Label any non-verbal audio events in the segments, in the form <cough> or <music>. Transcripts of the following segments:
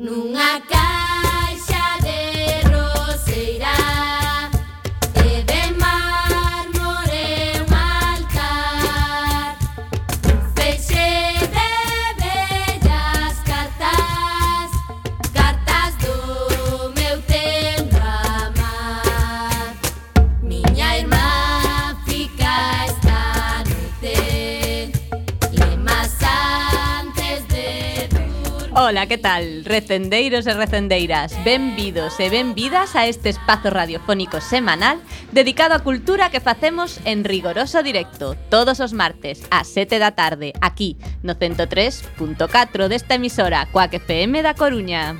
nunha Ola, que tal? Recendeiros e recendeiras, benvidos e benvidas a este espazo radiofónico semanal dedicado á cultura que facemos en rigoroso directo todos os martes a 7 da tarde aquí no 103.4 desta emisora Coac FM da Coruña.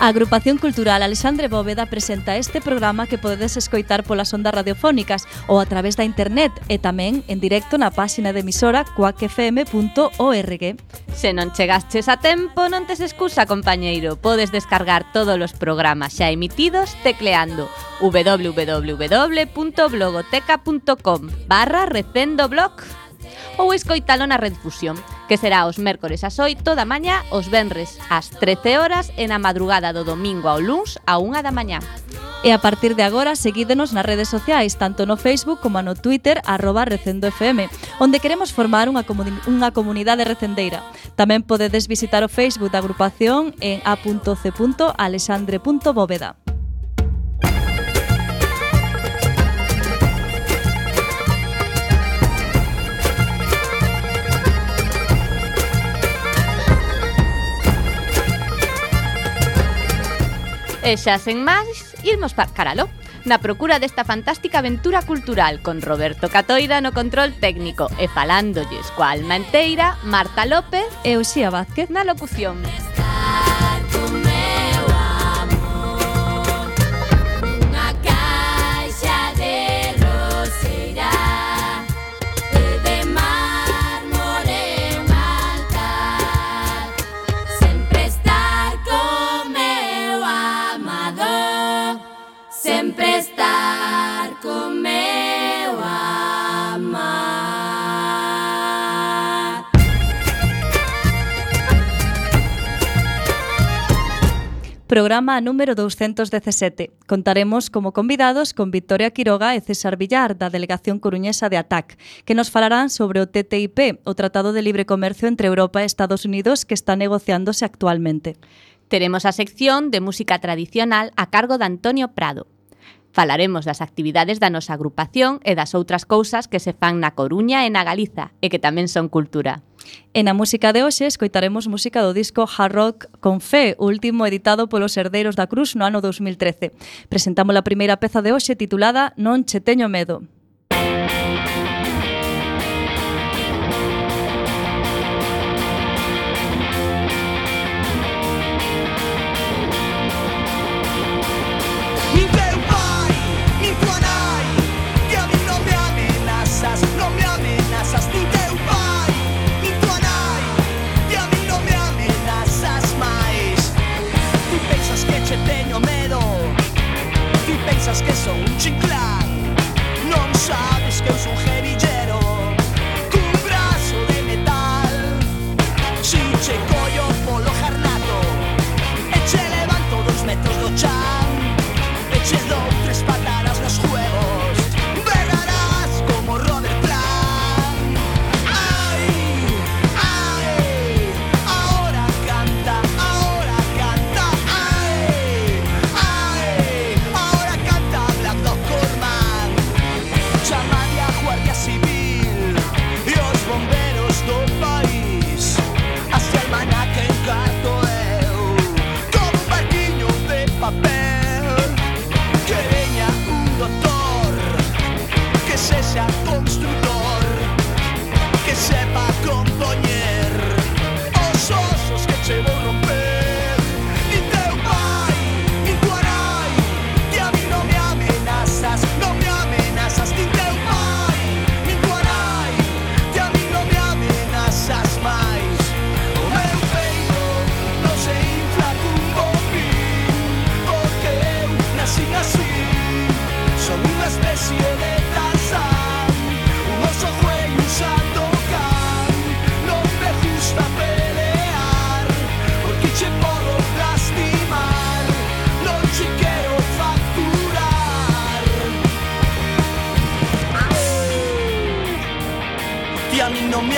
A Agrupación Cultural Alexandre Bóveda presenta este programa que podedes escoitar polas ondas radiofónicas ou a través da internet e tamén en directo na páxina de emisora coacfm.org. Se non chegastes a tempo, non tes excusa, compañeiro. Podes descargar todos os programas xa emitidos tecleando www.blogoteca.com barra recendo blog ou escoitalo na redfusión, que será os mércores ás 8 da mañá, os venres ás 13 horas e na madrugada do domingo ao luns a 1 da mañá. E a partir de agora, seguídenos nas redes sociais, tanto no Facebook como no Twitter, arroba recendofm, onde queremos formar unha, comuni unha comunidade recendeira. Tamén podedes visitar o Facebook da agrupación en a.c.alexandre.bóveda. E xa sen máis, irmos para Caraló na procura desta fantástica aventura cultural con Roberto Catoida no control técnico e falándolles coa alma enteira Marta López e Uxía Vázquez na locución. Música programa número 217. Contaremos como convidados con Victoria Quiroga e César Villar da Delegación Coruñesa de ATAC, que nos falarán sobre o TTIP, o Tratado de Libre Comercio entre Europa e Estados Unidos que está negociándose actualmente. Teremos a sección de música tradicional a cargo de Antonio Prado. Falaremos das actividades da nosa agrupación e das outras cousas que se fan na Coruña e na Galiza e que tamén son cultura. E na música de hoxe escoitaremos música do disco Hard Rock con Fe, último editado polos Herdeiros da Cruz no ano 2013. Presentamos a primeira peza de hoxe titulada Non che teño medo.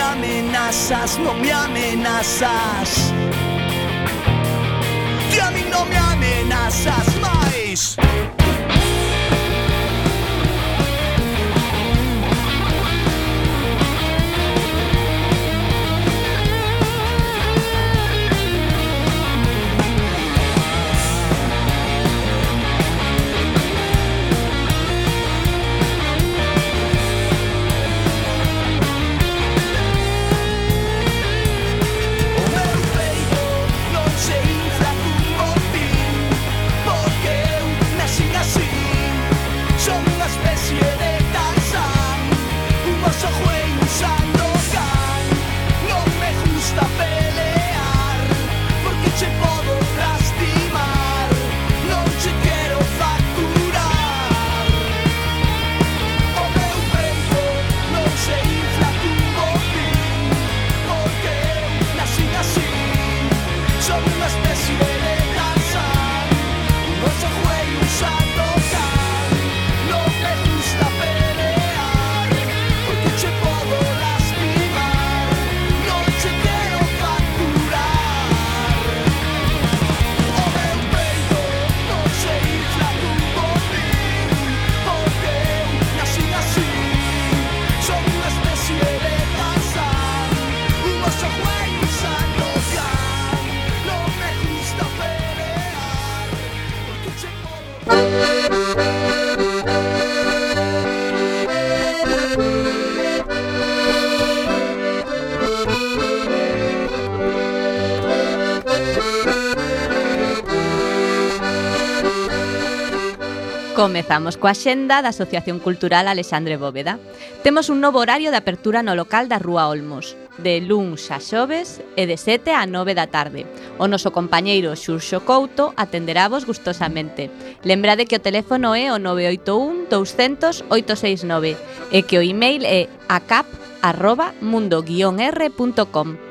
Amenazas, no me amenazas. Que a mí no me amenazas más. Comezamos coa xenda da Asociación Cultural Alexandre Bóveda. Temos un novo horario de apertura no local da Rúa Olmos, de luns a xoves e de 7 a 9 da tarde. O noso compañeiro Xurxo Couto atenderavos gustosamente. Lembrade que o teléfono é o 981 200 869 e que o email é acap@mundo-r.com.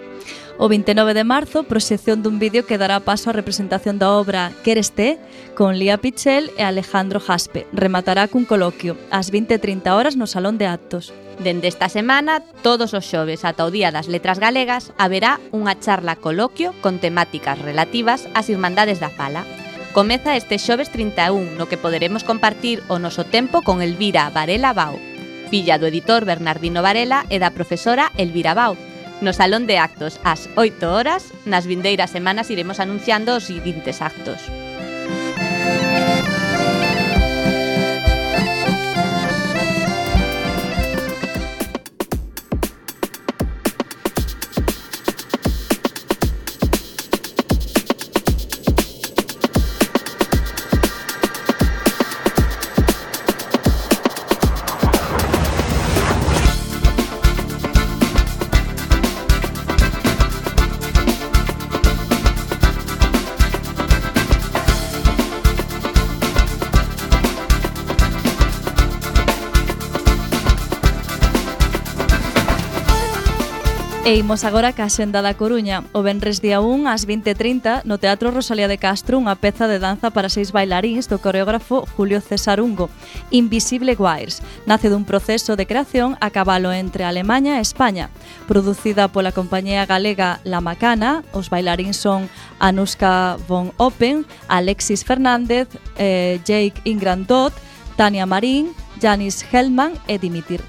O 29 de marzo, proxección dun vídeo que dará paso á representación da obra Queres te? con Lía Pichel e Alejandro Jaspe. Rematará cun coloquio ás 20.30 horas no Salón de Actos. Dende esta semana, todos os xoves ata o Día das Letras Galegas, haberá unha charla coloquio con temáticas relativas ás Irmandades da Fala. Comeza este xoves 31, no que poderemos compartir o noso tempo con Elvira Varela Bau, filla do editor Bernardino Varela e da profesora Elvira Bau, no Salón de Actos ás 8 horas. Nas vindeiras semanas iremos anunciando os seguintes actos. E imos agora ca Xenda da Coruña. O Benres día 1 ás 20.30 no Teatro Rosalía de Castro unha peza de danza para seis bailaríns do coreógrafo Julio César Ungo, Invisible Wires. Nace dun proceso de creación a cabalo entre Alemanha e España. Producida pola compañía galega La Macana, os bailaríns son Anuska von Open, Alexis Fernández, eh, Jake Ingrandot, Tania Marín, Janis Hellman e Dimitir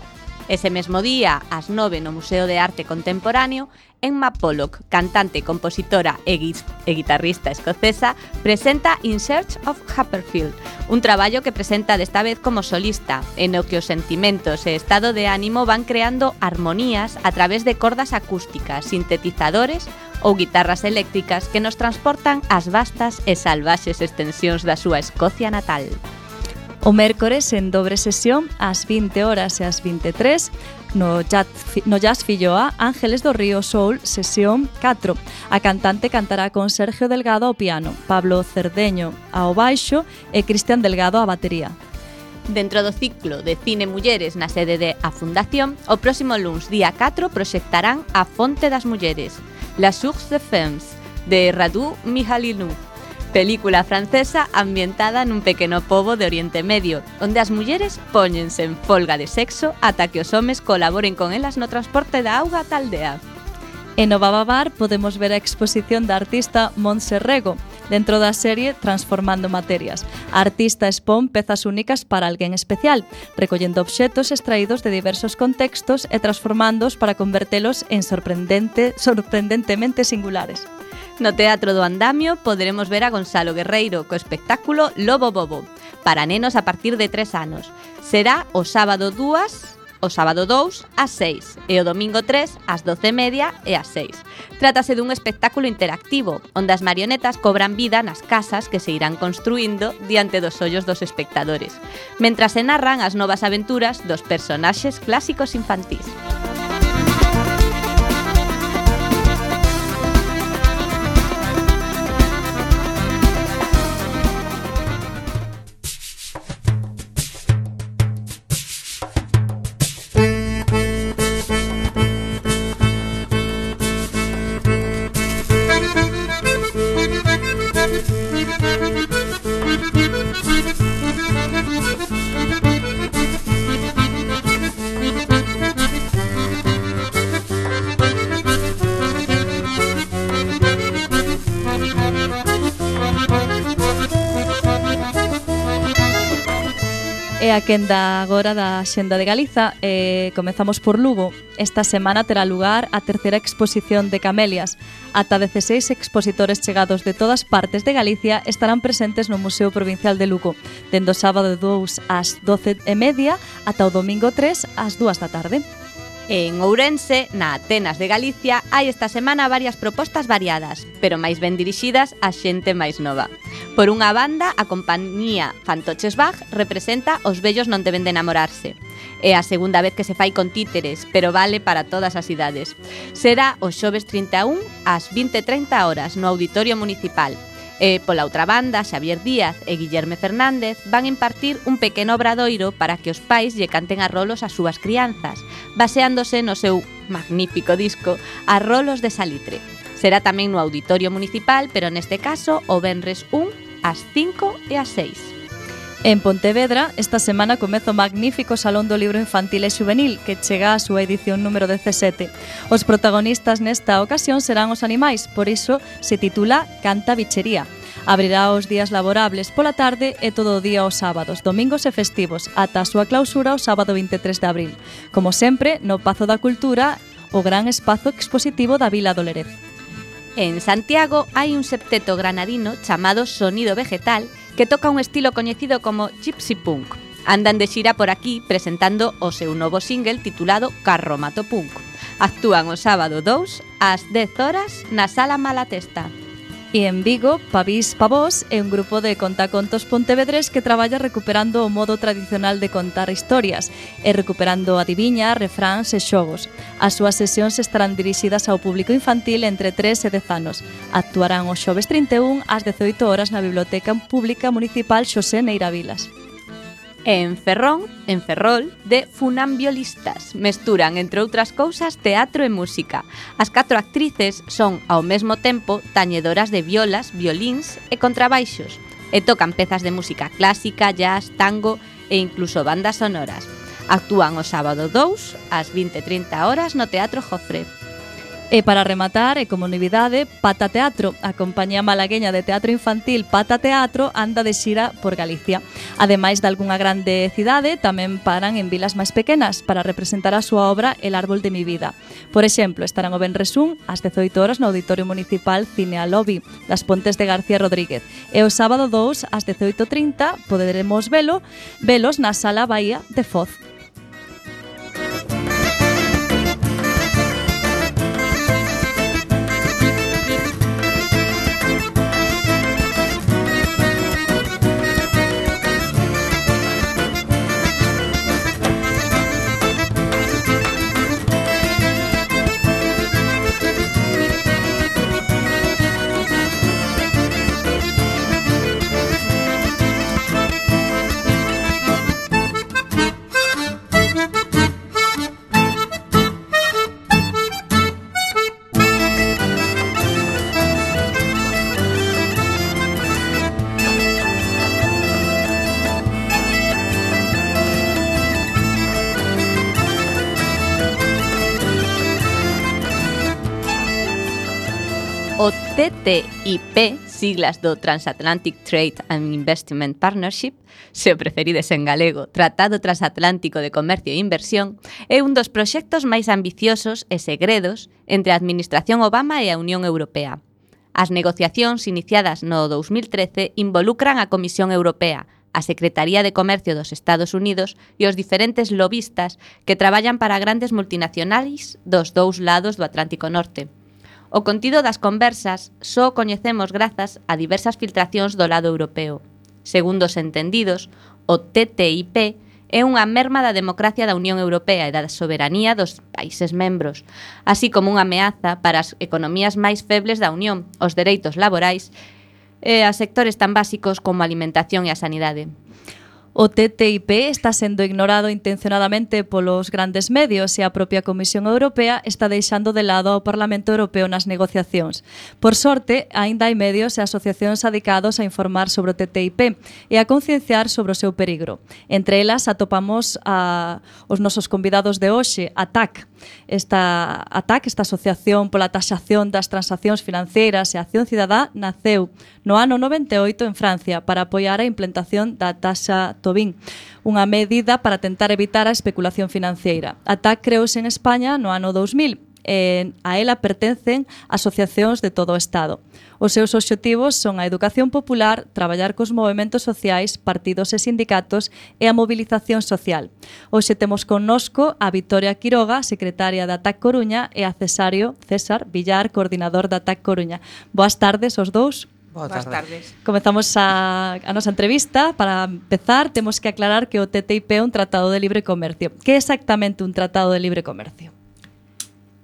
Ese mesmo día, ás 9 no Museo de Arte Contemporáneo, Emma Pollock, cantante, compositora e, gui e guitarrista escocesa, presenta In Search of Happerfield, un traballo que presenta desta vez como solista, en o que os sentimentos e estado de ánimo van creando armonías a través de cordas acústicas, sintetizadores ou guitarras eléctricas que nos transportan ás vastas e salvaxes extensións da súa Escocia natal. O mércores en dobre sesión ás 20 horas e ás 23 no Jazz, no jazz Filloa Ángeles do Río Soul sesión 4. A cantante cantará con Sergio Delgado ao piano, Pablo Cerdeño ao baixo e Cristian Delgado á batería. Dentro do ciclo de Cine Mulleres na sede de A Fundación, o próximo luns día 4 proxectarán A Fonte das Mulleres, La Source de Femmes, de Radu Mihalinu, Película francesa ambientada nun pequeno pobo de Oriente Medio, onde as mulleres póñense en folga de sexo ata que os homes colaboren con elas no transporte da auga ata aldea. En no Bababar podemos ver a exposición da artista Montse Rego, dentro da serie Transformando Materias. A artista expón pezas únicas para alguén especial, recollendo obxetos extraídos de diversos contextos e transformándoos para convertelos en sorprendente, sorprendentemente singulares. No Teatro do Andamio poderemos ver a Gonzalo Guerreiro co espectáculo Lobo Bobo para nenos a partir de 3 anos. Será o sábado 2 o sábado 2 ás 6 e o domingo 3 ás 12:30 e, e ás 6. Trátase dun espectáculo interactivo, onde as marionetas cobran vida nas casas que se irán construindo diante dos ollos dos espectadores, mentras se narran as novas aventuras dos personaxes clásicos infantís. a quenda agora da Xenda de Galiza eh, Comezamos por Lugo. Esta semana terá lugar a terceira exposición de Camelias. Ata 16 expositores chegados de todas partes de Galicia estarán presentes no Museo Provincial de Lugo Dendo sábado 2 ás 12 e media ata o domingo 3 ás 2 da tarde. En Ourense, na Atenas de Galicia, hai esta semana varias propostas variadas, pero máis ben dirixidas á xente máis nova. Por unha banda, a compañía Fantoches Bach representa Os vellos non deben de enamorarse. É a segunda vez que se fai con títeres, pero vale para todas as idades. Será o xoves 31 ás 20.30 horas no Auditorio Municipal, E, pola outra banda, Xavier Díaz e Guillerme Fernández van impartir un pequeno obradoiro para que os pais lle canten a rolos as súas crianzas, baseándose no seu magnífico disco A Rolos de Salitre. Será tamén no Auditorio Municipal, pero neste caso o Benres 1 ás 5 e ás 6. En Pontevedra, esta semana comeza o magnífico Salón do Libro Infantil e Xuvenil, que chega á súa edición número 17. Os protagonistas nesta ocasión serán os animais, por iso se titula Canta Bichería. Abrirá os días laborables pola tarde e todo o día os sábados, domingos e festivos, ata a súa clausura o sábado 23 de abril. Como sempre, no Pazo da Cultura, o gran espazo expositivo da Vila do Lerez. En Santiago hai un septeto granadino chamado Sonido Vegetal que toca un estilo coñecido como Gypsy Punk. Andan de xira por aquí presentando o seu novo single titulado Carromato Punk. Actúan o sábado 2 ás 10 horas na Sala Malatesta. E en Vigo, Pavís Pavós é un grupo de contacontos pontevedres que traballa recuperando o modo tradicional de contar historias e recuperando adiviña, refráns e xogos. As súas sesións estarán dirixidas ao público infantil entre 3 e 10 anos. Actuarán o xoves 31 ás 18 horas na Biblioteca Pública Municipal Xosé Neira Vilas e en Ferrón, en Ferrol, de funambiolistas. Mesturan, entre outras cousas, teatro e música. As catro actrices son, ao mesmo tempo, tañedoras de violas, violíns e contrabaixos, e tocan pezas de música clásica, jazz, tango e incluso bandas sonoras. Actúan o sábado 2 ás 20:30 horas no Teatro Jofre. E para rematar, e como novidade, Pata Teatro, a compañía malagueña de teatro infantil Pata Teatro anda de xira por Galicia. Ademais de algunha grande cidade, tamén paran en vilas máis pequenas para representar a súa obra El árbol de mi vida. Por exemplo, estarán o Benresún ás 18 horas no Auditorio Municipal Cinea Lobby das Pontes de García Rodríguez e o sábado 2 ás 18.30 poderemos velo, velos na Sala Bahía de Foz. TTIP, siglas do Transatlantic Trade and Investment Partnership, se o preferides en galego, Tratado Transatlántico de Comercio e Inversión, é un dos proxectos máis ambiciosos e segredos entre a Administración Obama e a Unión Europea. As negociacións iniciadas no 2013 involucran a Comisión Europea, a Secretaría de Comercio dos Estados Unidos e os diferentes lobistas que traballan para grandes multinacionais dos dous lados do Atlántico Norte. O contido das conversas só o coñecemos grazas a diversas filtracións do lado europeo. Segundo os entendidos, o TTIP é unha merma da democracia da Unión Europea e da soberanía dos países membros, así como unha ameaza para as economías máis febles da Unión, os dereitos laborais e a sectores tan básicos como a alimentación e a sanidade. O TTIP está sendo ignorado intencionadamente polos grandes medios e a propia Comisión Europea está deixando de lado ao Parlamento Europeo nas negociacións. Por sorte, aínda hai medios e asociacións adicados a informar sobre o TTIP e a concienciar sobre o seu perigro. Entre elas atopamos a, os nosos convidados de hoxe, a TAC, Esta ATAC, esta Asociación pola Taxación das Transaccións Financeiras e Acción Cidadá, naceu no ano 98 en Francia para apoiar a implantación da taxa Tobin, unha medida para tentar evitar a especulación financeira. A TAC creouse en España no ano 2000 e a ela pertencen asociacións de todo o Estado. Os seus obxectivos son a educación popular, traballar cos movimentos sociais, partidos e sindicatos e a mobilización social. Hoxe temos connosco a Victoria Quiroga, secretaria da TAC Coruña, e a Cesario César Villar, coordinador da TAC Coruña. Boas tardes os dous. Boas tardes. Comezamos a, a nosa entrevista. Para empezar, temos que aclarar que o TTIP é un tratado de libre comercio. Que é exactamente un tratado de libre comercio?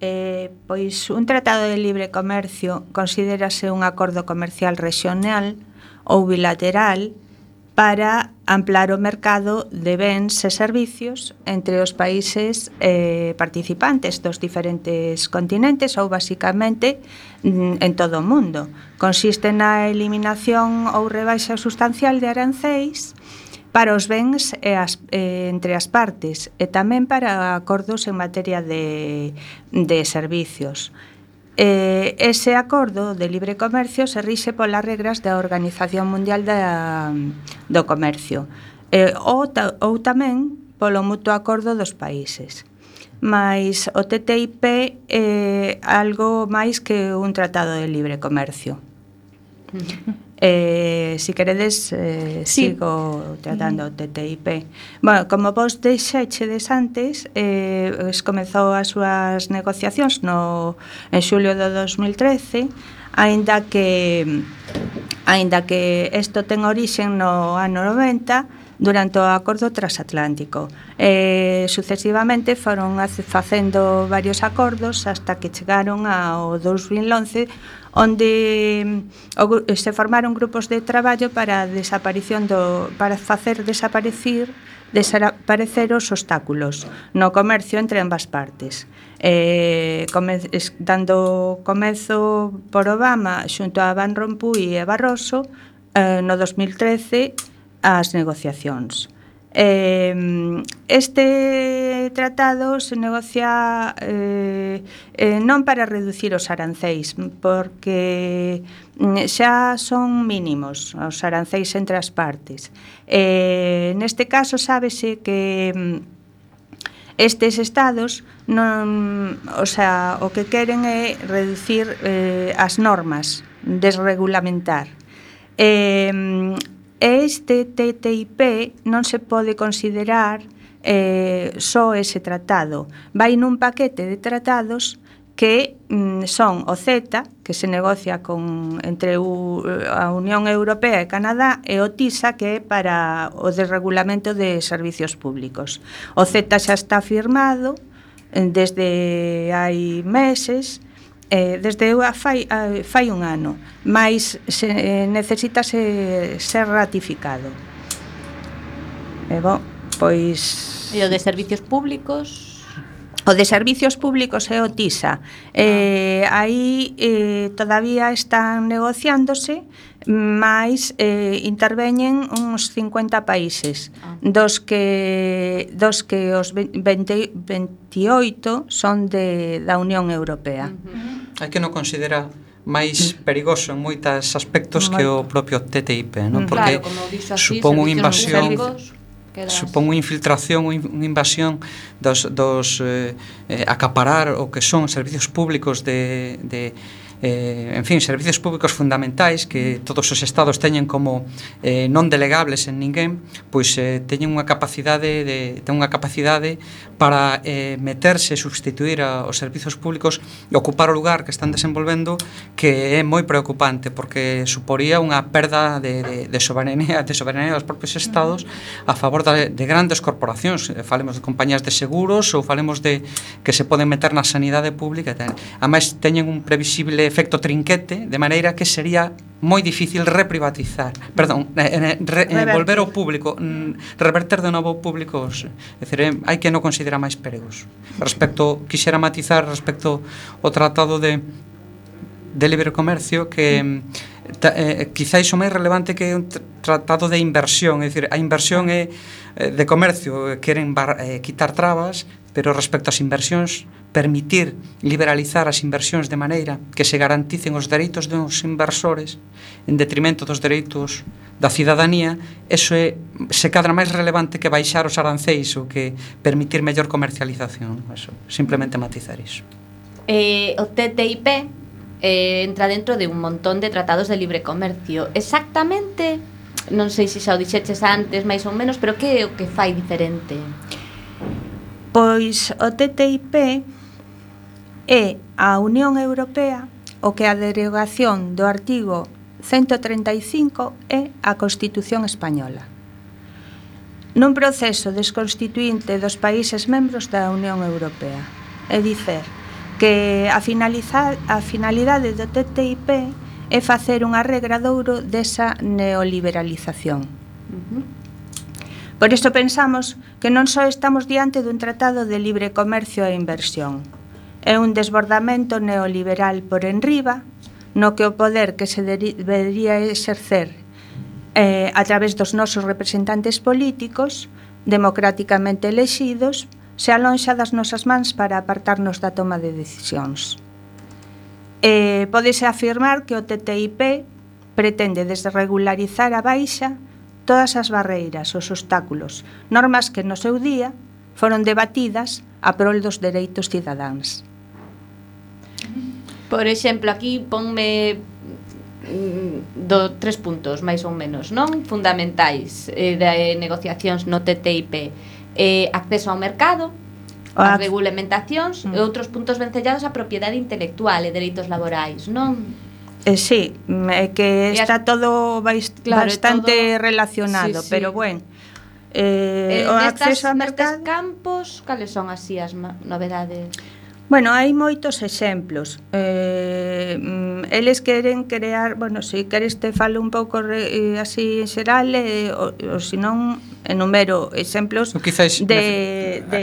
Eh, pois un tratado de libre comercio considerase un acordo comercial regional ou bilateral para amplar o mercado de bens e servicios entre os países eh, participantes dos diferentes continentes ou basicamente mm, en todo o mundo. Consiste na eliminación ou rebaixa sustancial de aranceis para os bens e as, e, entre as partes e tamén para acordos en materia de, de servicios. E, ese acordo de libre comercio se rixe polas regras da Organización Mundial da, do Comercio e, ou, ta, ou tamén polo mutuo acordo dos países mas o TTIP é algo máis que un tratado de libre comercio. Eh, si queredes, eh, sí. sigo tratando mm. o TTIP. Bueno, como vos deixaxedes antes, eh, es comezou as súas negociacións no, en xulio do 2013, aínda que aínda que isto ten orixen no ano 90 durante o acordo transatlántico. Eh, sucesivamente foron facendo varios acordos hasta que chegaron ao 2011 onde se formaron grupos de traballo para a desaparición do para facer desaparecer desaparecer os obstáculos no comercio entre ambas partes. Eh, come, es, dando comezo por Obama xunto a Van Rompuy e Barroso eh, no 2013 as negociacións. Eh, este tratado se negocia eh, eh, non para reducir os arancéis, porque mm, xa son mínimos os arancéis entre as partes. Eh, neste caso sábese que mm, estes estados non, o, sea, o que queren é reducir eh, as normas, desregulamentar. Eh, este TTIP non se pode considerar eh, só ese tratado. Vai nun paquete de tratados que mm, son o CETA, que se negocia con entre U, a Unión Europea e Canadá, e o TISA, que é para o desregulamento de servicios públicos. O CETA xa está firmado desde hai meses, Eh, desde eu a fai, a, fai un ano, mas se, eh, necesita se, ser ratificado. E bon, pois... E o de servicios públicos? O de servicios públicos é o TISA. Eh, ah. aí eh, todavía están negociándose, mais eh, interveñen uns 50 países, ah. dos que dos que os 20, 28 son de da Unión Europea. Uh -huh. Hai que non considera máis perigoso en moitas aspectos que o propio TTIP, non? Porque claro, supón unha invasión supón unha infiltración, unha invasión dos, dos eh, eh, acaparar o que son servicios públicos de, de eh, en fin, servizos públicos fundamentais que todos os estados teñen como eh, non delegables en ninguén, pois eh, teñen unha capacidade de ten unha capacidade para eh, meterse, substituir a, os servizos públicos e ocupar o lugar que están desenvolvendo que é moi preocupante porque suporía unha perda de, de, de soberanía de soberanía dos propios estados a favor de, de grandes corporacións, eh, falemos de compañías de seguros ou falemos de que se poden meter na sanidade pública e tal. Ademais teñen un previsible efecto trinquete, de maneira que sería moi difícil reprivatizar, perdón, eh, eh re, eh, volver ao público, mm, reverter de novo ao público, os, é dicir, eh, hai que non considera máis peregos. Respecto, quixera matizar respecto ao tratado de de libre comercio que mm, ta, eh, quizáis o máis relevante que é un tratado de inversión, é dicir, a inversión é eh, de comercio, eh, queren bar, eh, quitar trabas, pero respecto ás inversións permitir liberalizar as inversións de maneira que se garanticen os dereitos dos inversores en detrimento dos dereitos da cidadanía, eso é se cadra máis relevante que baixar os aranceis ou que permitir mellor comercialización, eso, simplemente matizar iso. Eh, o TTIP eh, entra dentro de un montón de tratados de libre comercio. Exactamente, non sei se xa o dixeches antes, máis ou menos, pero que é o que fai diferente? Pois o TTIP é a Unión Europea o que a derogación do artigo 135 é a Constitución Española. Nun proceso desconstituinte dos países membros da Unión Europea. É dicer, que a, finalizar, a finalidade do TTIP é facer unha regra douro desa neoliberalización. Por isto pensamos que non só estamos diante dun tratado de libre comercio e inversión, é un desbordamento neoliberal por enriba no que o poder que se debería exercer eh, a través dos nosos representantes políticos democráticamente elexidos se alonxa das nosas mans para apartarnos da toma de decisións. Eh, podese afirmar que o TTIP pretende desregularizar a baixa todas as barreiras, os obstáculos, normas que no seu día foron debatidas a prol dos dereitos cidadáns. Por exemplo, aquí ponme mm, do tres puntos, máis ou menos, non? Fundamentais eh, de negociacións no TTIP. Eh, acceso ao mercado, as regulamentacións mm. e outros puntos vencellados a propiedade intelectual e dereitos laborais, non? Eh, sí, é que está todo vais, claro, bastante todo... relacionado, sí, sí. pero bueno, eh, eh, o acceso ao mercado... Campos, cales son así as novedades? Bueno, hai moitos exemplos. Eh, mm, eles queren crear, bueno, se si queres te falo un pouco re, eh, así en xeral, eh, o, o senón enumero exemplos o quizáis, de, de,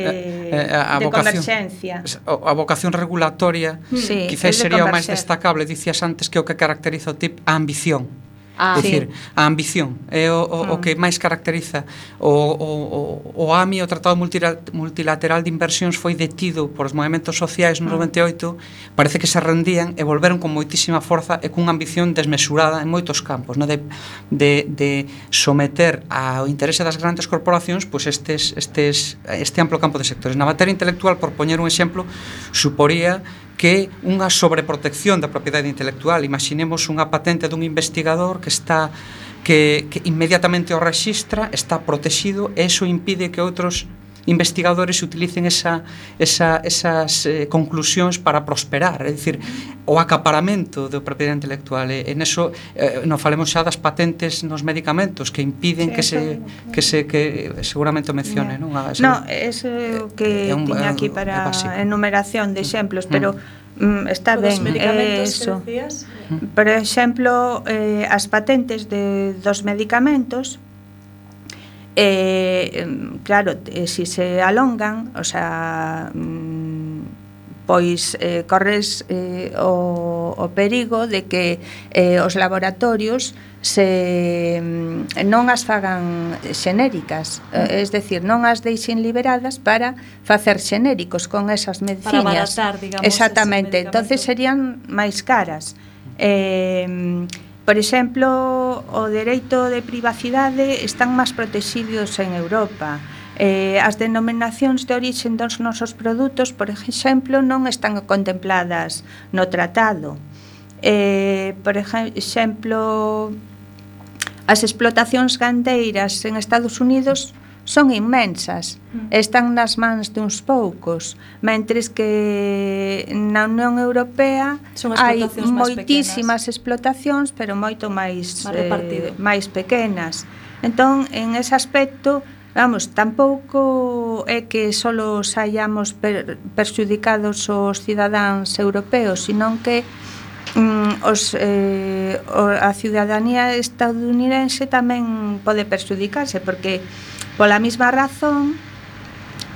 a, a, a de vocación, converxencia. A vocación regulatoria mm. sí, quizáis sería o máis destacable, dicías antes que o que caracteriza o TIP a ambición Ah, é dicir, a ambición é o, o, ah. o mm. que máis caracteriza. O, o, o o AMI, o Tratado Multilateral de Inversións foi detido por os movimentos sociais no mm. 98 parece que se rendían e volveron con moitísima forza e cunha ambición desmesurada en moitos campos no? de, de, de someter ao interese das grandes corporacións pois estes, estes, este amplo campo de sectores. Na materia intelectual, por poñer un exemplo suporía que unha sobreprotección da propiedade intelectual. Imaginemos unha patente dun investigador que está que, que inmediatamente o registra, está protegido, e iso impide que outros investigadores utilicen esa, esa, esas eh, conclusións para prosperar, é dicir, o acaparamento do propiedade intelectual e en eso eh, non falemos xa das patentes nos medicamentos que impiden sí, que se que se que seguramente o mencione, yeah. non? A, no, eso é o que é un, tiña aquí para enumeración de mm. exemplos, pero mm. mm, está ben eh, eso. Mm. Por exemplo, eh, as patentes de dos medicamentos Eh, claro, eh, si se alongan, o sea, mm, pois eh, corres eh, o, o perigo de que eh, os laboratorios se mm, non as fagan xenéricas, eh, es decir, non as deixen liberadas para facer xenéricos con esas medicinas. Para abaratar, digamos, Exactamente, entonces serían máis caras. Eh, Por exemplo, o dereito de privacidade están máis protegidos en Europa. Eh, as denominacións de orixen dos nosos produtos, por exemplo, non están contempladas no tratado. Eh, por exemplo, as explotacións gandeiras en Estados Unidos son inmensas, están nas mans duns poucos, mentres que na Unión Europea son hai moitísimas explotacións, pero moito máis eh, máis pequenas. Entón, en ese aspecto, Vamos, tampouco é que solo saiamos per, perxudicados os cidadáns europeos, senón que mm, os, eh, a ciudadanía estadounidense tamén pode perxudicarse, porque Pola mesma razón,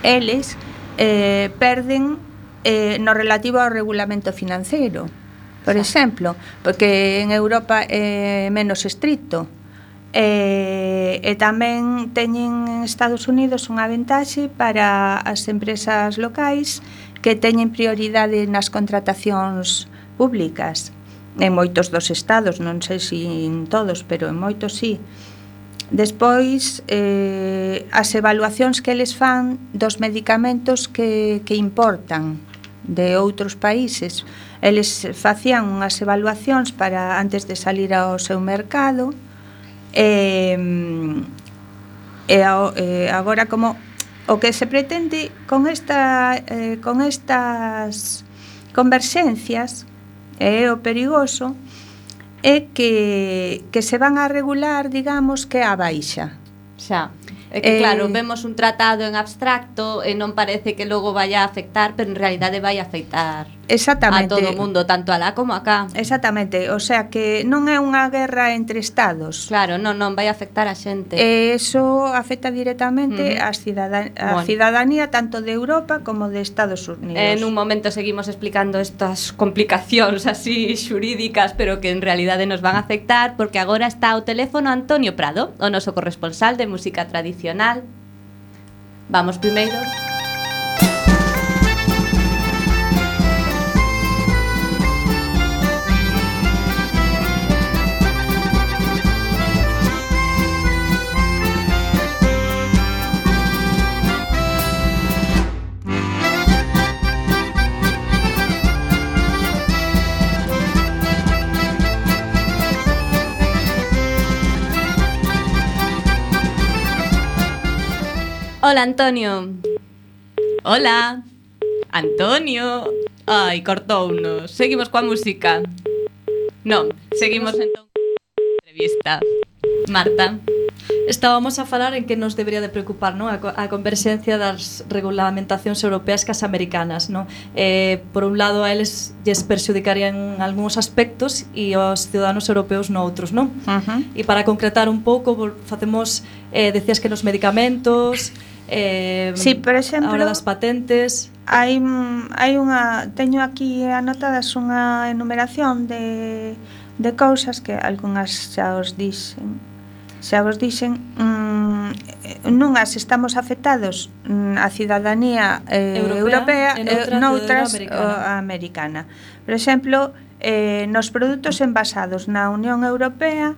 eles eh, perden eh, no relativo ao regulamento financeiro, por exemplo, porque en Europa é eh, menos estricto. Eh, e tamén teñen en Estados Unidos unha ventaxe para as empresas locais que teñen prioridade nas contratacións públicas en moitos dos estados, non sei se en todos, pero en moitos sí. Si Despois, eh, as evaluacións que eles fan dos medicamentos que, que importan de outros países. Eles facían unhas evaluacións para antes de salir ao seu mercado eh, e, e, e eh, agora como o que se pretende con esta eh, con estas converxencias eh, é eh, o perigoso é que, que se van a regular, digamos, que a baixa. Xa. É que eh, claro, vemos un tratado en abstracto e non parece que logo vaya a afectar, pero en realidade vai a afectar Exactamente. A todo o mundo, tanto alá como acá. Exactamente, o sea que non é unha guerra entre estados. Claro, non, non vai afectar a xente. E eso afecta directamente mm. as cidadan a bueno. cidadanía tanto de Europa como de Estados Unidos. En un momento seguimos explicando estas complicacións así xurídicas, pero que en realidade nos van a afectar porque agora está o teléfono Antonio Prado, o noso corresponsal de música tradicional. Vamos primeiro. Hola, Antonio. Hola. Antonio. Ai, cortounos. Seguimos coa música. Non, seguimos entón entrevista. Marta. Estábamos a falar en que nos debería de preocupar non? A, a converxencia das regulamentacións europeas cas americanas. Non? Eh, por un lado, a eles lles perxudicarían algúns aspectos e aos ciudadanos europeos noutros. Non? Uh -huh. E para concretar un pouco, facemos, eh, decías que nos medicamentos, eh, sí, por exemplo, a hora das patentes. hai, hai unha teño aquí anotadas unha enumeración de, de cousas que algunhas xa os dixen. Xa vos dixen mm, nunhas estamos afectados mm, a cidadanía eh, europea, europea eh, e noutras, noutras americana. americana. Por exemplo eh, nos produtos envasados na Unión Europea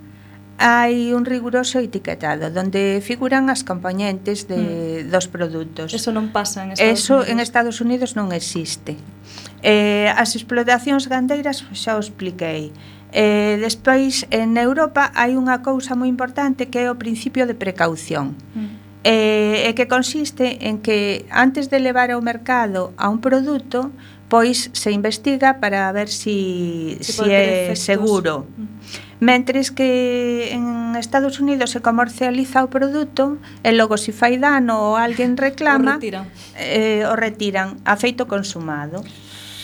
hai un riguroso etiquetado onde figuran as componentes de, mm. dos produtos. Eso non pasa en Estados Eso Unidos. en Estados Unidos non existe. Eh, as explotacións gandeiras xa o expliquei. Eh, despois en Europa hai unha cousa moi importante que é o principio de precaución. Mm. Eh, e que consiste en que antes de levar ao mercado a un produto, pois se investiga para ver si, si, si é efectos. seguro. Mm Mentres que en Estados Unidos se comercializa o produto e logo se fai dano ou alguén reclama, o retiran. Eh, o retiran a feito consumado.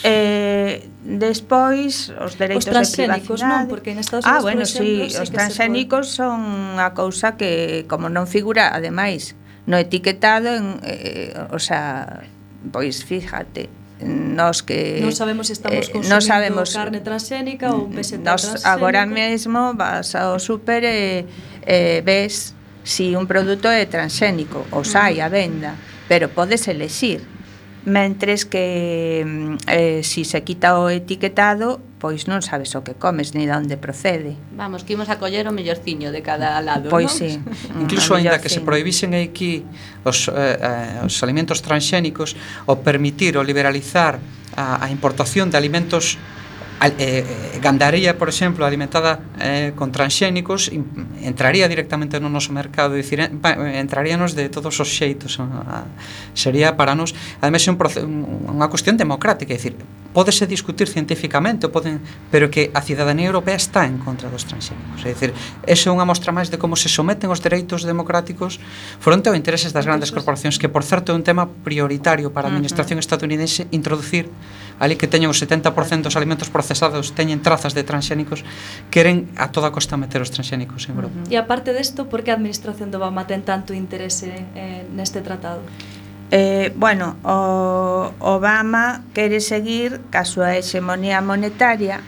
Eh, despois os dereitos os de privacidade. non, porque en Estados Unidos, Ah, bueno, exemplo, sí, sí, os transxénicos pode... son a cousa que como non figura, ademais, no etiquetado en eh, o sea, pois fíjate, nos que non sabemos se estamos eh, consumindo non sabemos, carne transxénica ou un peseta nos, transxénica. agora mesmo vas ao super e, e ves si un produto é transxénico ou mm. sai a venda, pero podes elexir mentres que mm, eh, si se quita o etiquetado pois non sabes o que comes ni de onde procede. Vamos, que imos a coller o mellorciño de cada lado, Pois non? sí. <laughs> Incluso aínda que se prohibisen aquí os, eh, eh, os alimentos transxénicos, o permitir o liberalizar a, a importación de alimentos al, eh, eh gandaría, por exemplo, alimentada eh, con transxénicos entraría directamente no noso mercado, dicir, eh, entraríanos de todos os xeitos. A, a, sería para nos, ademais, un, unha cuestión democrática, dicir, Pódese discutir científicamente, poden, pero que a cidadanía europea está en contra dos transxénicos. É dicir, esa é unha mostra máis de como se someten os dereitos democráticos fronte aos intereses das grandes corporacións, que por certo é un tema prioritario para a administración estadounidense introducir ali que teñen o 70% dos alimentos procesados teñen trazas de transxénicos, queren a toda costa meter os transxénicos en Europa. E aparte desto, por que a administración do Obama ten tanto interese eh, neste tratado? Eh, bueno, o Obama quere seguir ca súa hexemonía monetaria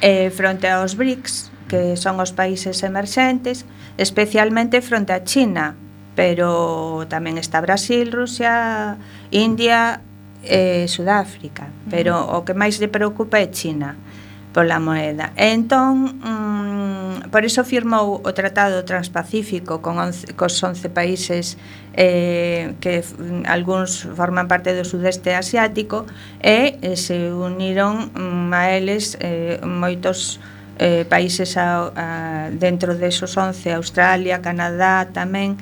eh, fronte aos BRICS, que son os países emerxentes, especialmente fronte a China, pero tamén está Brasil, Rusia, India e eh, Sudáfrica, pero uh -huh. o que máis lle preocupa é China. Uh pola moeda. E entón, mm, por iso firmou o Tratado Transpacífico con 11, cos 11 países eh, que algúns forman parte do sudeste asiático e eh, se uniron mm, a eles eh, moitos eh, países a, a, dentro desos 11, Australia, Canadá tamén,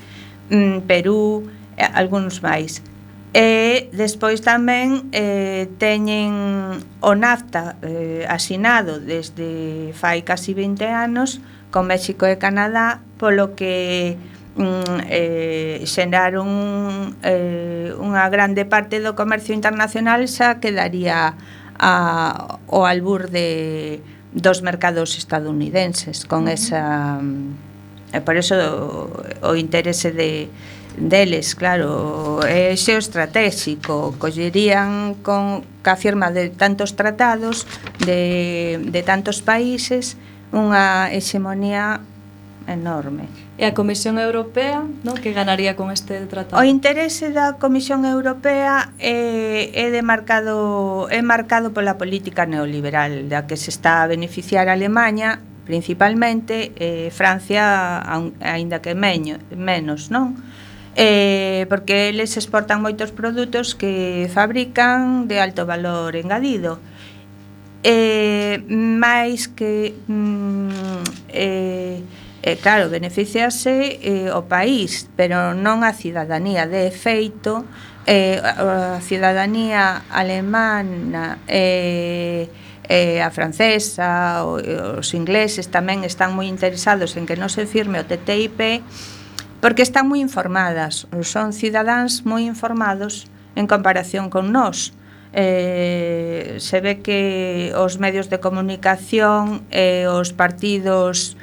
mm, Perú, algúns máis. E despois tamén eh, teñen o NAFTA eh, asinado desde fai casi 20 anos con México e Canadá, polo que mm, eh, xeraron eh, unha grande parte do comercio internacional xa quedaría a, o albur de, dos mercados estadounidenses con esa... Mm, e por eso o, o interese de, deles, claro, é xeoestratégico, collerían con ca firma de tantos tratados de, de tantos países unha hexemonía enorme. E a Comisión Europea, non, que ganaría con este tratado? O interese da Comisión Europea é, é de marcado, é marcado pola política neoliberal da que se está a beneficiar a Alemanha principalmente eh, Francia aínda que meño, menos, non? eh, porque eles exportan moitos produtos que fabrican de alto valor engadido. Eh, máis que mm, eh, eh, claro, beneficiase eh, o país, pero non a cidadanía. De efeito, eh, a cidadanía alemana eh, eh, a francesa, o, eh, os ingleses tamén están moi interesados en que non se firme o TTIP porque están moi informadas, son cidadáns moi informados en comparación con nós. Eh, se ve que os medios de comunicación e eh, os partidos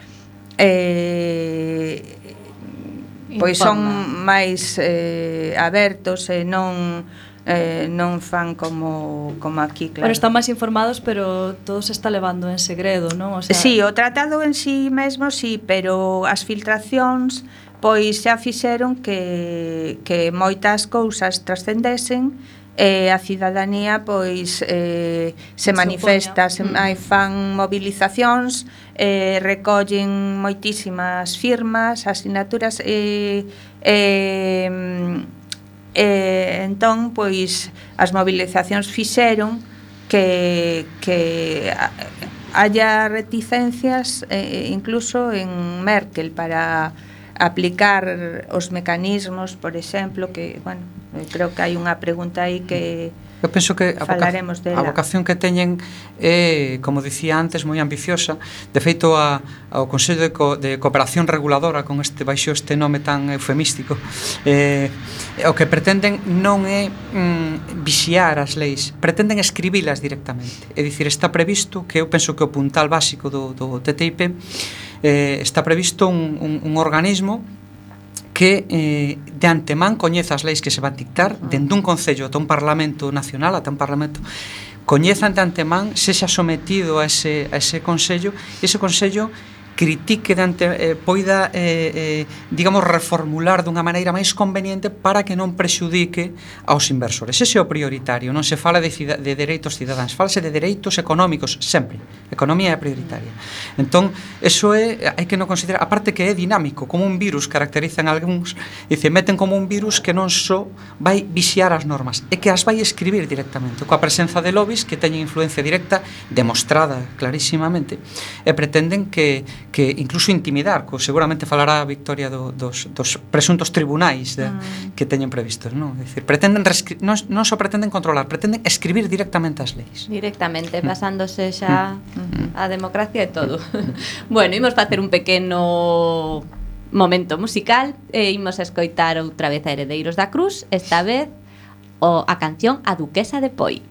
eh, pois son máis eh, abertos e non eh, non fan como, como aquí, claro. Bueno, están máis informados, pero todo se está levando en segredo, non? O sea... Sí, o tratado en sí mesmo, sí, pero as filtracións pois xa fixeron que, que moitas cousas trascendesen e a cidadanía pois eh, se manifesta, se, mm. hai fan mobilizacións, eh, recollen moitísimas firmas, asignaturas e eh, eh, eh, entón pois as mobilizacións fixeron que que haya reticencias eh, incluso en Merkel para aplicar os mecanismos, por exemplo, que, bueno, creo que hai unha pregunta aí que Eu penso que a, falaremos voca dela. a vocación que teñen é, como dicía antes, moi ambiciosa. De feito, a, ao Consello de, Co, de Cooperación Reguladora, con este baixo este nome tan eufemístico, eh, eh o que pretenden non é mm, vixiar as leis, pretenden escribilas directamente. É dicir, está previsto que eu penso que o puntal básico do, do TTIP eh, está previsto un, un, un organismo que eh, de antemán coñeza as leis que se van dictar ah. dende un concello ata un parlamento nacional ata un parlamento coñezan de antemán se xa sometido a ese, a ese consello e ese consello critique dante, eh, poida eh, eh, digamos reformular dunha maneira máis conveniente para que non prexudique aos inversores. Ese é o prioritario, non se fala de, cida, de dereitos cidadáns, falase de dereitos económicos sempre. Economía é prioritaria. Entón, eso é hai que non considerar, aparte que é dinámico, como un virus caracterizan algúns, dice, meten como un virus que non só vai vixiar as normas, é que as vai escribir directamente, coa presenza de lobbies que teñen influencia directa demostrada clarísimamente e pretenden que que incluso intimidar, co, seguramente falará a Victoria do, dos, dos presuntos tribunais de, mm. que teñen previstos, non? É dicir, pretenden non, non só pretenden controlar, pretenden escribir directamente as leis. Directamente, mm. basándose mm. xa mm. a democracia e todo. <laughs> Bueno, imos facer un pequeno momento musical e imos a escoitar outra vez a Heredeiros da Cruz, esta vez o a canción A Duquesa de Poi.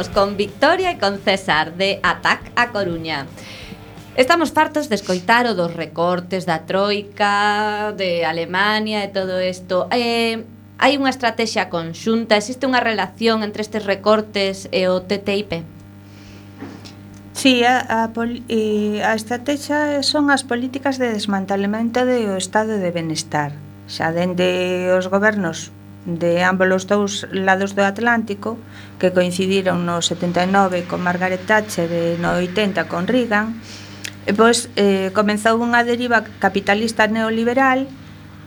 Imos con Victoria e con César de Atac a Coruña. Estamos fartos de escoitar o dos recortes da Troika, de Alemania e todo isto. Eh, hai unha estrategia conxunta, existe unha relación entre estes recortes e o TTIP? Sí, a, a, pol, eh, a estrategia son as políticas de desmantelamento do estado de benestar. Xa dende os gobernos de ambos os dous lados do Atlántico que coincidiron no 79 con Margaret Thatcher e no 80 con Reagan e pois eh, comenzou unha deriva capitalista neoliberal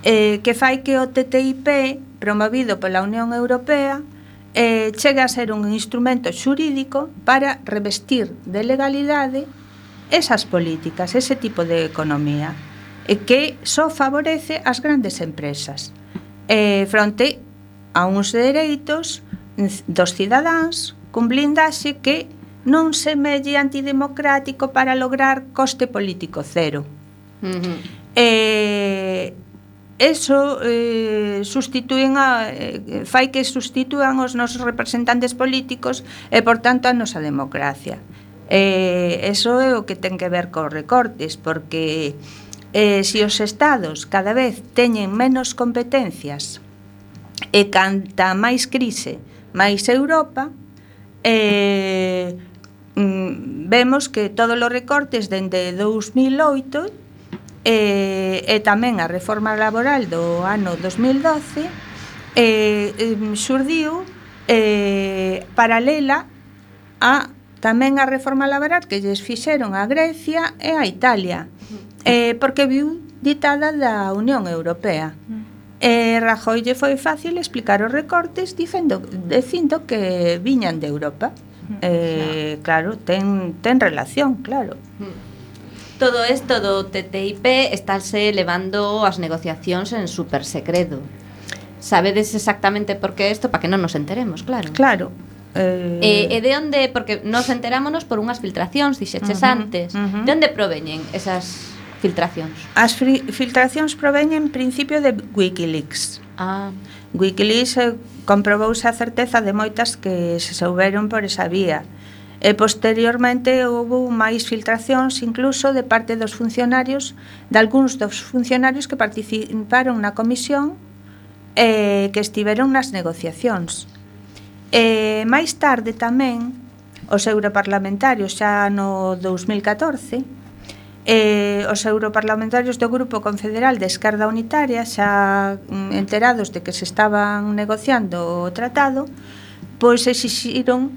eh, que fai que o TTIP promovido pola Unión Europea eh, chegue a ser un instrumento xurídico para revestir de legalidade esas políticas, ese tipo de economía e que só favorece as grandes empresas eh, fronte a uns dereitos dos cidadáns cun blindaxe que non se melle antidemocrático para lograr coste político cero. Uh -huh. eh, eso eh, substitúen a, eh, fai que sustituan os nosos representantes políticos e, por tanto, a nosa democracia. Eh, eso é o que ten que ver cos recortes, porque eh, se os estados cada vez teñen menos competencias e canta máis crise, máis Europa, eh, mm, vemos que todos os recortes dende 2008 eh, e tamén a reforma laboral do ano 2012 eh, eh, eh, paralela a tamén a reforma laboral que lles fixeron a Grecia e a Italia eh, porque viu ditada da Unión Europea. E eh, Rajoy lle foi fácil explicar os recortes dicendo, dicindo que viñan de Europa. Mm. Eh, claro, ten, ten relación, claro. Mm. Todo isto do TTIP estáse levando as negociacións en super secreto. Sabedes exactamente por que isto, para que non nos enteremos, claro. Claro. Eh... E, e de onde, porque nos enterámonos por unhas filtracións, dixeches uh -huh, antes. Uh -huh. De onde proveñen esas Filtracións. As filtracións proveñen en principio de Wikileaks. Ah. Wikileaks eh, comprobouse a certeza de moitas que se souberon por esa vía. E posteriormente houve máis filtracións incluso de parte dos funcionarios, de algúns dos funcionarios que participaron na comisión eh, que estiveron nas negociacións. E eh, máis tarde tamén os europarlamentarios xa no 2014 eh, os europarlamentarios do Grupo Confederal de Esquerda Unitaria, xa mm, enterados de que se estaban negociando o tratado, pois exixiron,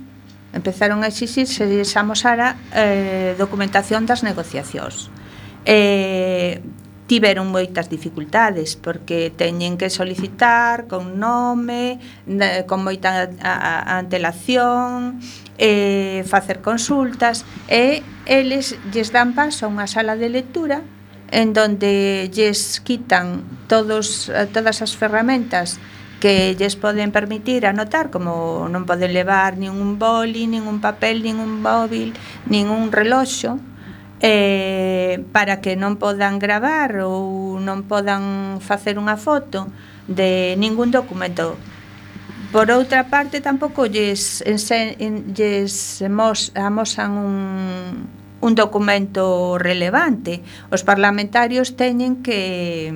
empezaron a exixir se desamos amosara eh, documentación das negociacións. Eh, tiveron moitas dificultades porque teñen que solicitar con nome, con moita antelación, eh, facer consultas e eles lles dan paso a unha sala de lectura en donde lles quitan todos, todas as ferramentas que lles poden permitir anotar como non poden levar nin un boli, nin un papel, nin un móvil, nin un reloxo eh, para que non podan gravar ou non podan facer unha foto de ningún documento. Por outra parte, tampouco lles, ensen, lles mos, amosan un, un documento relevante. Os parlamentarios teñen que,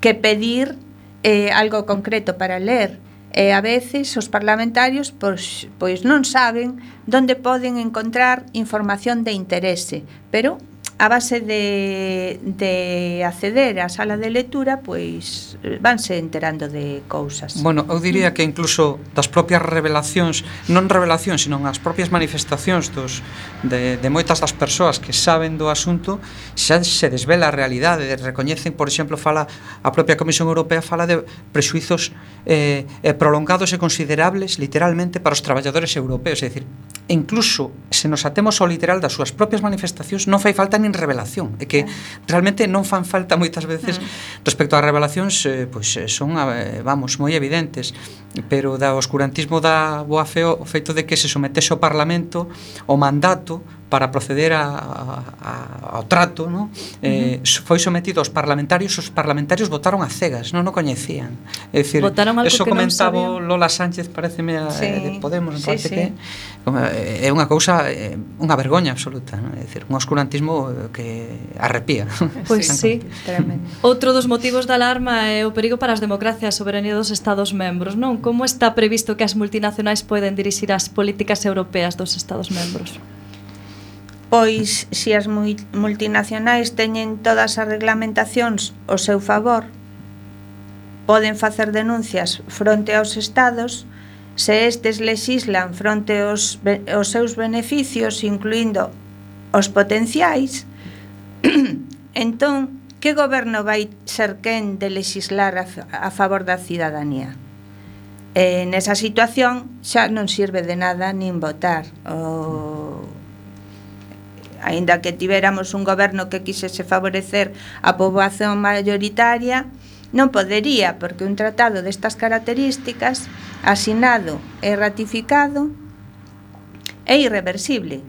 que pedir eh, algo concreto para ler e a veces os parlamentarios pois, pois non saben onde poden encontrar información de interese, pero a base de, de acceder á sala de lectura, pois eh, vanse enterando de cousas. Bueno, eu diría que incluso das propias revelacións, non revelacións, senón as propias manifestacións dos, de, de moitas das persoas que saben do asunto, xa se desvela a realidade, recoñecen, por exemplo, fala a propia Comisión Europea fala de presuizos eh, eh, prolongados e considerables literalmente para os traballadores europeos, é dicir, incluso se nos atemos ao literal das súas propias manifestacións non fai falta nin revelación. É que realmente non fan falta moitas veces mm. respecto ás revelacións eh, pois eh, son eh, vamos moi evidentes. Pero da oscurantismo da boa feo o feito de que se sometese ao Parlamento o mandato para proceder a, a, ao trato no? eh, uh -huh. foi sometido aos parlamentarios os parlamentarios votaron a cegas non o coñecían é dicir, votaron algo eso que comentaba Lola Sánchez pareceme a, eh, sí. de Podemos sí, parece sí. que eh, é unha cousa eh, unha vergoña absoluta non? é dicir, un oscurantismo que arrepía <laughs> pois pues sí, tremendo <laughs> outro dos motivos da alarma é o perigo para as democracias a soberanía dos Estados membros non como está previsto que as multinacionais poden dirixir as políticas europeas dos Estados membros Pois, se as multinacionais teñen todas as reglamentacións ao seu favor, poden facer denuncias fronte aos estados, se estes lexislan fronte aos, aos seus beneficios, incluindo os potenciais, <clears throat> entón, que goberno vai ser quen de lexislar a, a favor da cidadanía? E nesa situación xa non sirve de nada nin votar o aínda que tiveramos un goberno que quisese favorecer a poboación maioritaria, non podería, porque un tratado destas características, asinado e ratificado, é irreversible.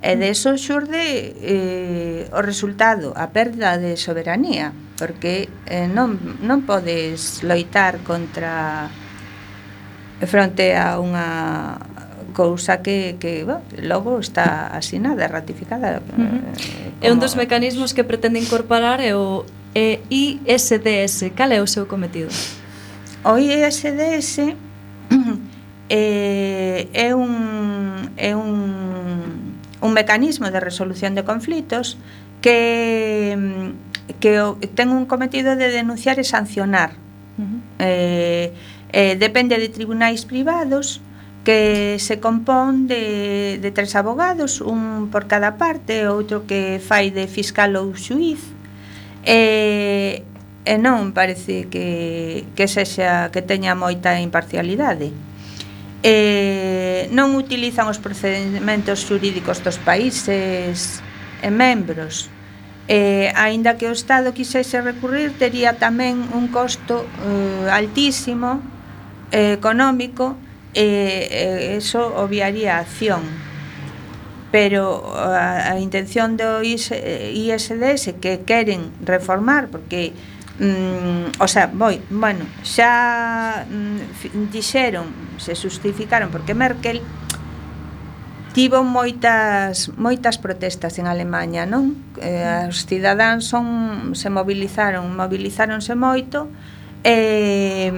E de eso xurde eh, o resultado, a perda de soberanía, porque eh, non, non podes loitar contra fronte a unha cousa que, que bueno, logo está asinada, ratificada. Uh eh, -huh. Como... É un dos mecanismos que pretende incorporar é o e ISDS. Cal é o seu cometido? O ISDS <clears throat> eh, é un é un un mecanismo de resolución de conflitos que que ten un cometido de denunciar e sancionar. Uh -huh. eh, eh, depende de tribunais privados que se compón de, de tres abogados, un por cada parte, outro que fai de fiscal ou xuiz, e, e non parece que, que sexa que teña moita imparcialidade. E, non utilizan os procedementos xurídicos dos países e membros. E, aínda que o Estado quisese recurrir, tería tamén un costo eh, altísimo eh, económico e, eso obviaría a acción pero a, a intención do IS, eh, ISDS que queren reformar porque mm, o sea, boi, bueno, xa mm, dixeron, se justificaron porque Merkel tivo moitas moitas protestas en Alemania, non? Eh, os cidadáns son se mobilizaron, mobilizáronse moito, E,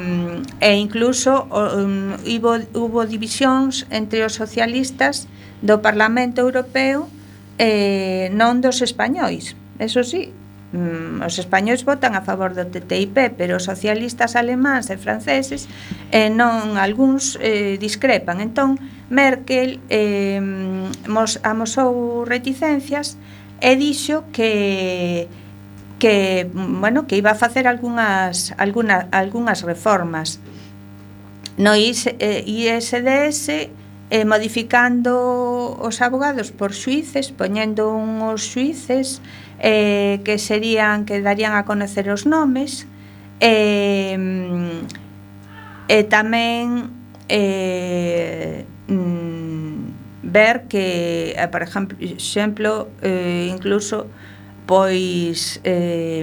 e incluso um, hubo, hubo divisións entre os socialistas do Parlamento Europeo e non dos españois. Eso sí, mm, os españois votan a favor do TTIP, pero os socialistas alemáns e franceses eh, non algúns eh, discrepan. Entón, Merkel eh, mos, amosou reticencias e dixo que que, bueno, que iba a facer algunhas, alguna, algunhas reformas. No ISDS eh, eh, modificando os abogados por suíces, poñendo uns suíces eh, que serían que darían a conocer os nomes eh, e eh, tamén eh, mm, ver que, eh, por exemplo, exemplo eh, incluso pois eh,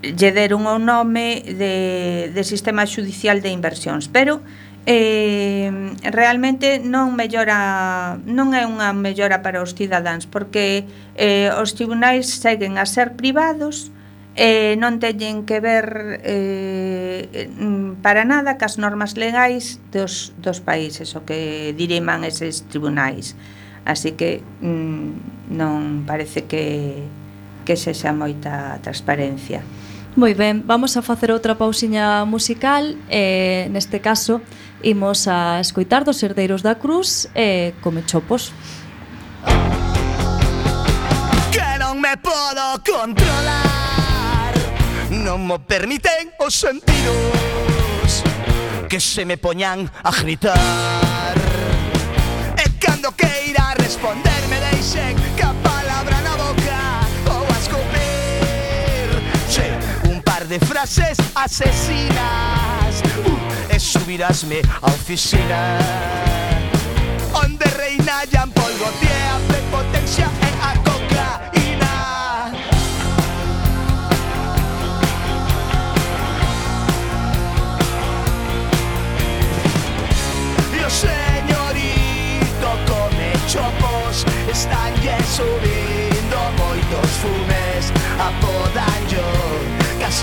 lle deron o nome de, de Sistema Xudicial de Inversións, pero eh, realmente non mellora non é unha mellora para os cidadáns porque eh, os tribunais seguen a ser privados eh, non teñen que ver eh, para nada cas normas legais dos, dos países o que diriman eses tribunais así que mm, non parece que, que sexa moita transparencia. Moi ben, vamos a facer outra pausiña musical e neste caso imos a escoitar dos herdeiros da cruz e come chopos. Que non me podo controlar. Non mo permiten os sentidos Que se me poñan a gritar. Queira responder me deixen a palabra na boca ou a escupir. Che, un par de frases asesinas. Uh, subirásme a oficina Onde reina ya polvo a prepotencia e a cocaína. E o castanye subindo moitos fumes apodan jo que has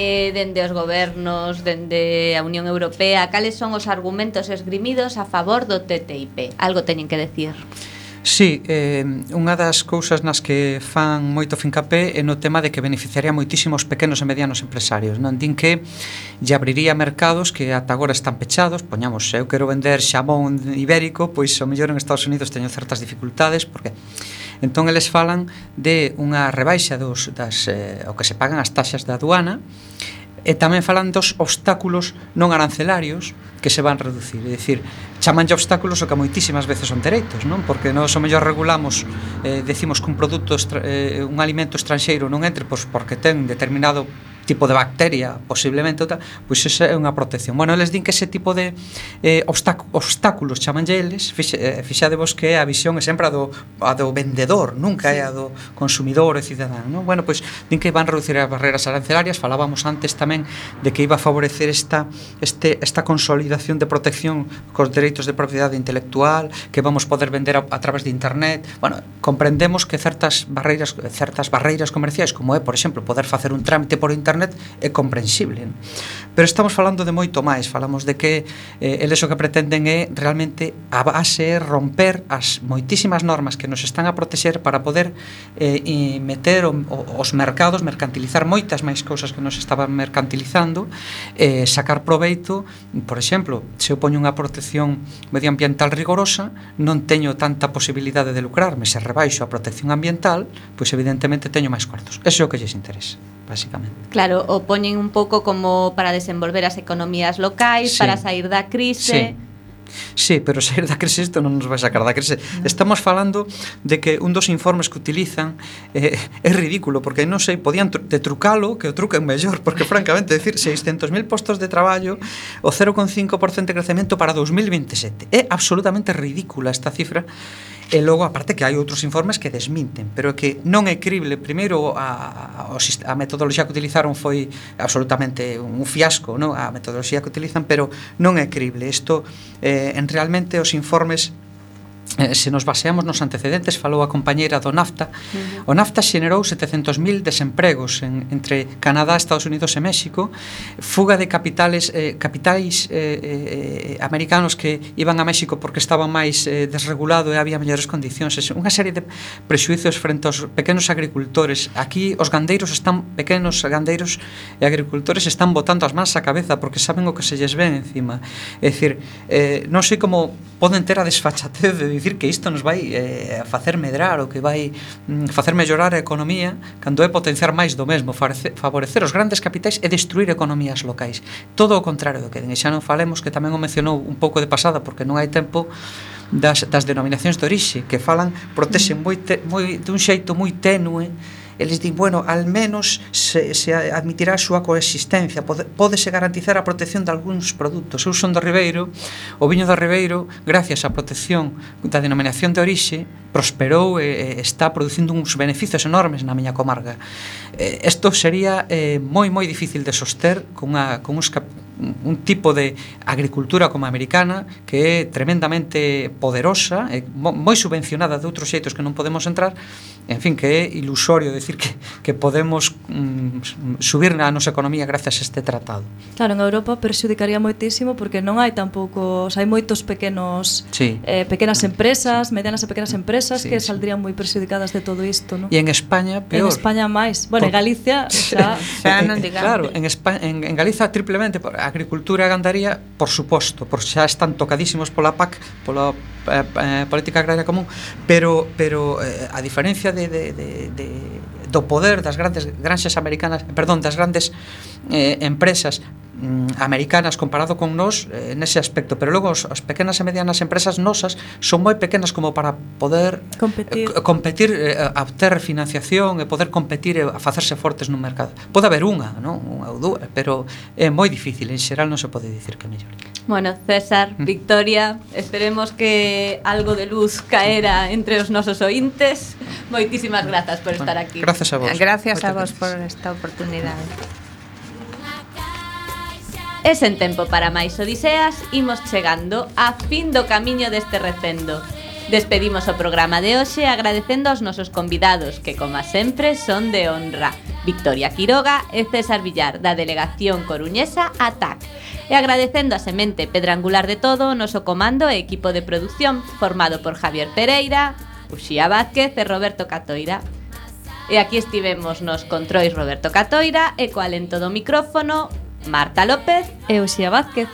eh, dende os gobernos, dende a Unión Europea, cales son os argumentos esgrimidos a favor do TTIP? Algo teñen que decir. Sí, eh, unha das cousas nas que fan moito fincapé é no tema de que beneficiaría moitísimos pequenos e medianos empresarios. Non din que lle abriría mercados que ata agora están pechados, poñamos, eu quero vender xamón ibérico, pois o mellor en Estados Unidos teño certas dificultades, porque Entón eles falan de unha rebaixa dos, das, eh, o que se pagan as taxas da aduana e tamén falan dos obstáculos non arancelarios que se van reducir, é dicir, chamanlle obstáculos o que moitísimas veces son dereitos, non? Porque nós o mellor regulamos, eh, decimos que un produto, eh, un alimento estranxeiro non entre pois porque ten determinado tipo de bacteria, posiblemente, tal, pois esa é unha protección. Bueno, eles din que ese tipo de eh, obstac obstáculos, chamanlle eles, fixe, eh, fixade que a visión é sempre a do, a do vendedor, nunca é a do consumidor e cidadán. Non? Bueno, pois din que van reducir as barreras arancelarias, falábamos antes tamén de que iba a favorecer esta, este, esta consolidación de protección cos dereitos de propiedade intelectual, que vamos poder vender a, a través de internet. Bueno, comprendemos que certas barreiras certas barreiras comerciais, como é, por exemplo, poder facer un trámite por internet internet é comprensible. Non? Pero estamos falando de moito máis, falamos de que eh, eles o que pretenden é realmente a base é romper as moitísimas normas que nos están a protexer para poder eh, e meter o, o, os mercados, mercantilizar moitas máis cousas que nos estaban mercantilizando, eh, sacar proveito, por exemplo, se eu poño unha protección medioambiental rigorosa, non teño tanta posibilidade de lucrarme, se rebaixo a protección ambiental, pois evidentemente teño máis cuartos Eso é o que lles interesa basicamente. Claro, o poñen un pouco como para desenvolver as economías locais, sí. para sair da crise. Sí. Sí, pero sair da crise isto non nos vai sacar da crise. Mm. Estamos falando de que un dos informes que utilizan eh, é ridículo, porque non sei, podían tru de trucalo, que o truquen mellor, porque francamente, decir 600.000 postos de traballo, o 0,5% de crecemento para 2027. É absolutamente ridícula esta cifra E logo, aparte, que hai outros informes que desminten, pero que non é crible. Primeiro, a, a, a metodoloxía que utilizaron foi absolutamente un fiasco, non? a metodoloxía que utilizan, pero non é crible. Isto, eh, en realmente, os informes Eh, se nos baseamos nos antecedentes, falou a compañeira do NAFTA, uh -huh. o NAFTA xenerou 700.000 desempregos en, entre Canadá, Estados Unidos e México, fuga de capitales eh, capitais eh, eh, americanos que iban a México porque estaban máis eh, desregulado e había mellores condicións, unha serie de prexuizos frente aos pequenos agricultores. Aquí os gandeiros están pequenos gandeiros e agricultores están botando as mans á cabeza porque saben o que se lles ven encima. É dicir, eh, non sei como poden ter a desfachatez de dicir que isto nos vai eh, facer medrar o que vai mm, facer mellorar a economía cando é potenciar máis do mesmo, favorecer os grandes capitais e destruir economías locais. Todo o contrario do que den, e xa non falemos que tamén o mencionou un pouco de pasada porque non hai tempo das, das denominacións de orixe que falan protexen moi, te, moi dun xeito moi tenue eles din, bueno, al menos se, se admitirá a súa coexistencia, pode, pódese garantizar a protección de algúns produtos. Eu son do Ribeiro, o viño do Ribeiro, gracias á protección da denominación de orixe, prosperou e, e está producindo uns beneficios enormes na miña comarga. Isto eh, sería eh, moi moi difícil de soster con, a, con uns cap un tipo de agricultura como a americana que é tremendamente poderosa, e moi subvencionada de outros xeitos que non podemos entrar, en fin, que é ilusorio decir que, que podemos mm, subir na nosa economía gracias a este tratado. Claro, en Europa perxudicaría moitísimo porque non hai tampouco, o sea, hai moitos pequenos sí. eh, pequenas empresas, sí. medianas e pequenas empresas sí, que saldrían moi perxudicadas de todo isto, non? E en España peor. En España máis. Bueno, Por... <laughs> en Galicia xa, xa non digamos. Claro, en España en, en Galiza triplemente, a agricultura e gandaría, por suposto, por xa están tocadísimos pola PAC, pola eh, eh, política agraria común, pero pero eh, a diferencia de de de de do poder das grandes granxas americanas, perdón, das grandes eh, empresas mm, americanas comparado con nós eh, nese aspecto, pero logo as, as pequenas e medianas empresas nosas son moi pequenas como para poder eh, competir, eh, competir eh, obter financiación e poder competir e facerse fortes no mercado. Pode haber unha, non? Unha ou dúas, pero é moi difícil, en xeral non se pode dicir que mellor. Bueno, César, mm. Victoria, esperemos que algo de luz caera entre os nosos ointes. Moitísimas grazas por estar aquí. Gracias a vos. Gracias a vos por esta oportunidade. E sen tempo para máis odiseas, imos chegando a fin do camiño deste recendo. Despedimos o programa de hoxe agradecendo aos nosos convidados, que, como sempre, son de honra. Victoria Quiroga e César Villar da Delegación Coruñesa ATAC. E agradecendo a semente pedrangular de todo o noso comando e equipo de produción formado por Javier Pereira, Uxía Vázquez e Roberto Catoira. E aquí estivemos nos controis Roberto Catoira e co alento do micrófono Marta López e Uxía Vázquez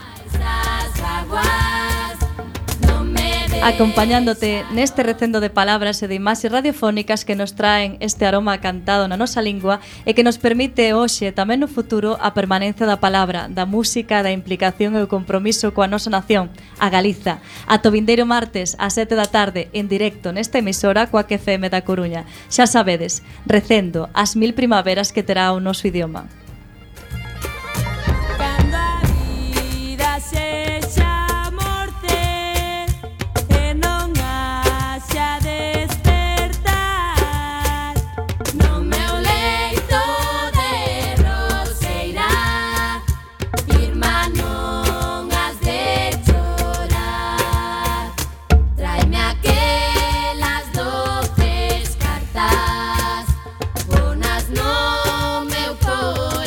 acompañándote neste recendo de palabras e de imaxes radiofónicas que nos traen este aroma cantado na nosa lingua e que nos permite hoxe tamén no futuro a permanencia da palabra, da música, da implicación e o compromiso coa nosa nación, a Galiza. A Tovindeiro martes a 7 da tarde en directo nesta emisora coa que FM da Coruña. Xa sabedes, recendo as mil primaveras que terá o noso idioma.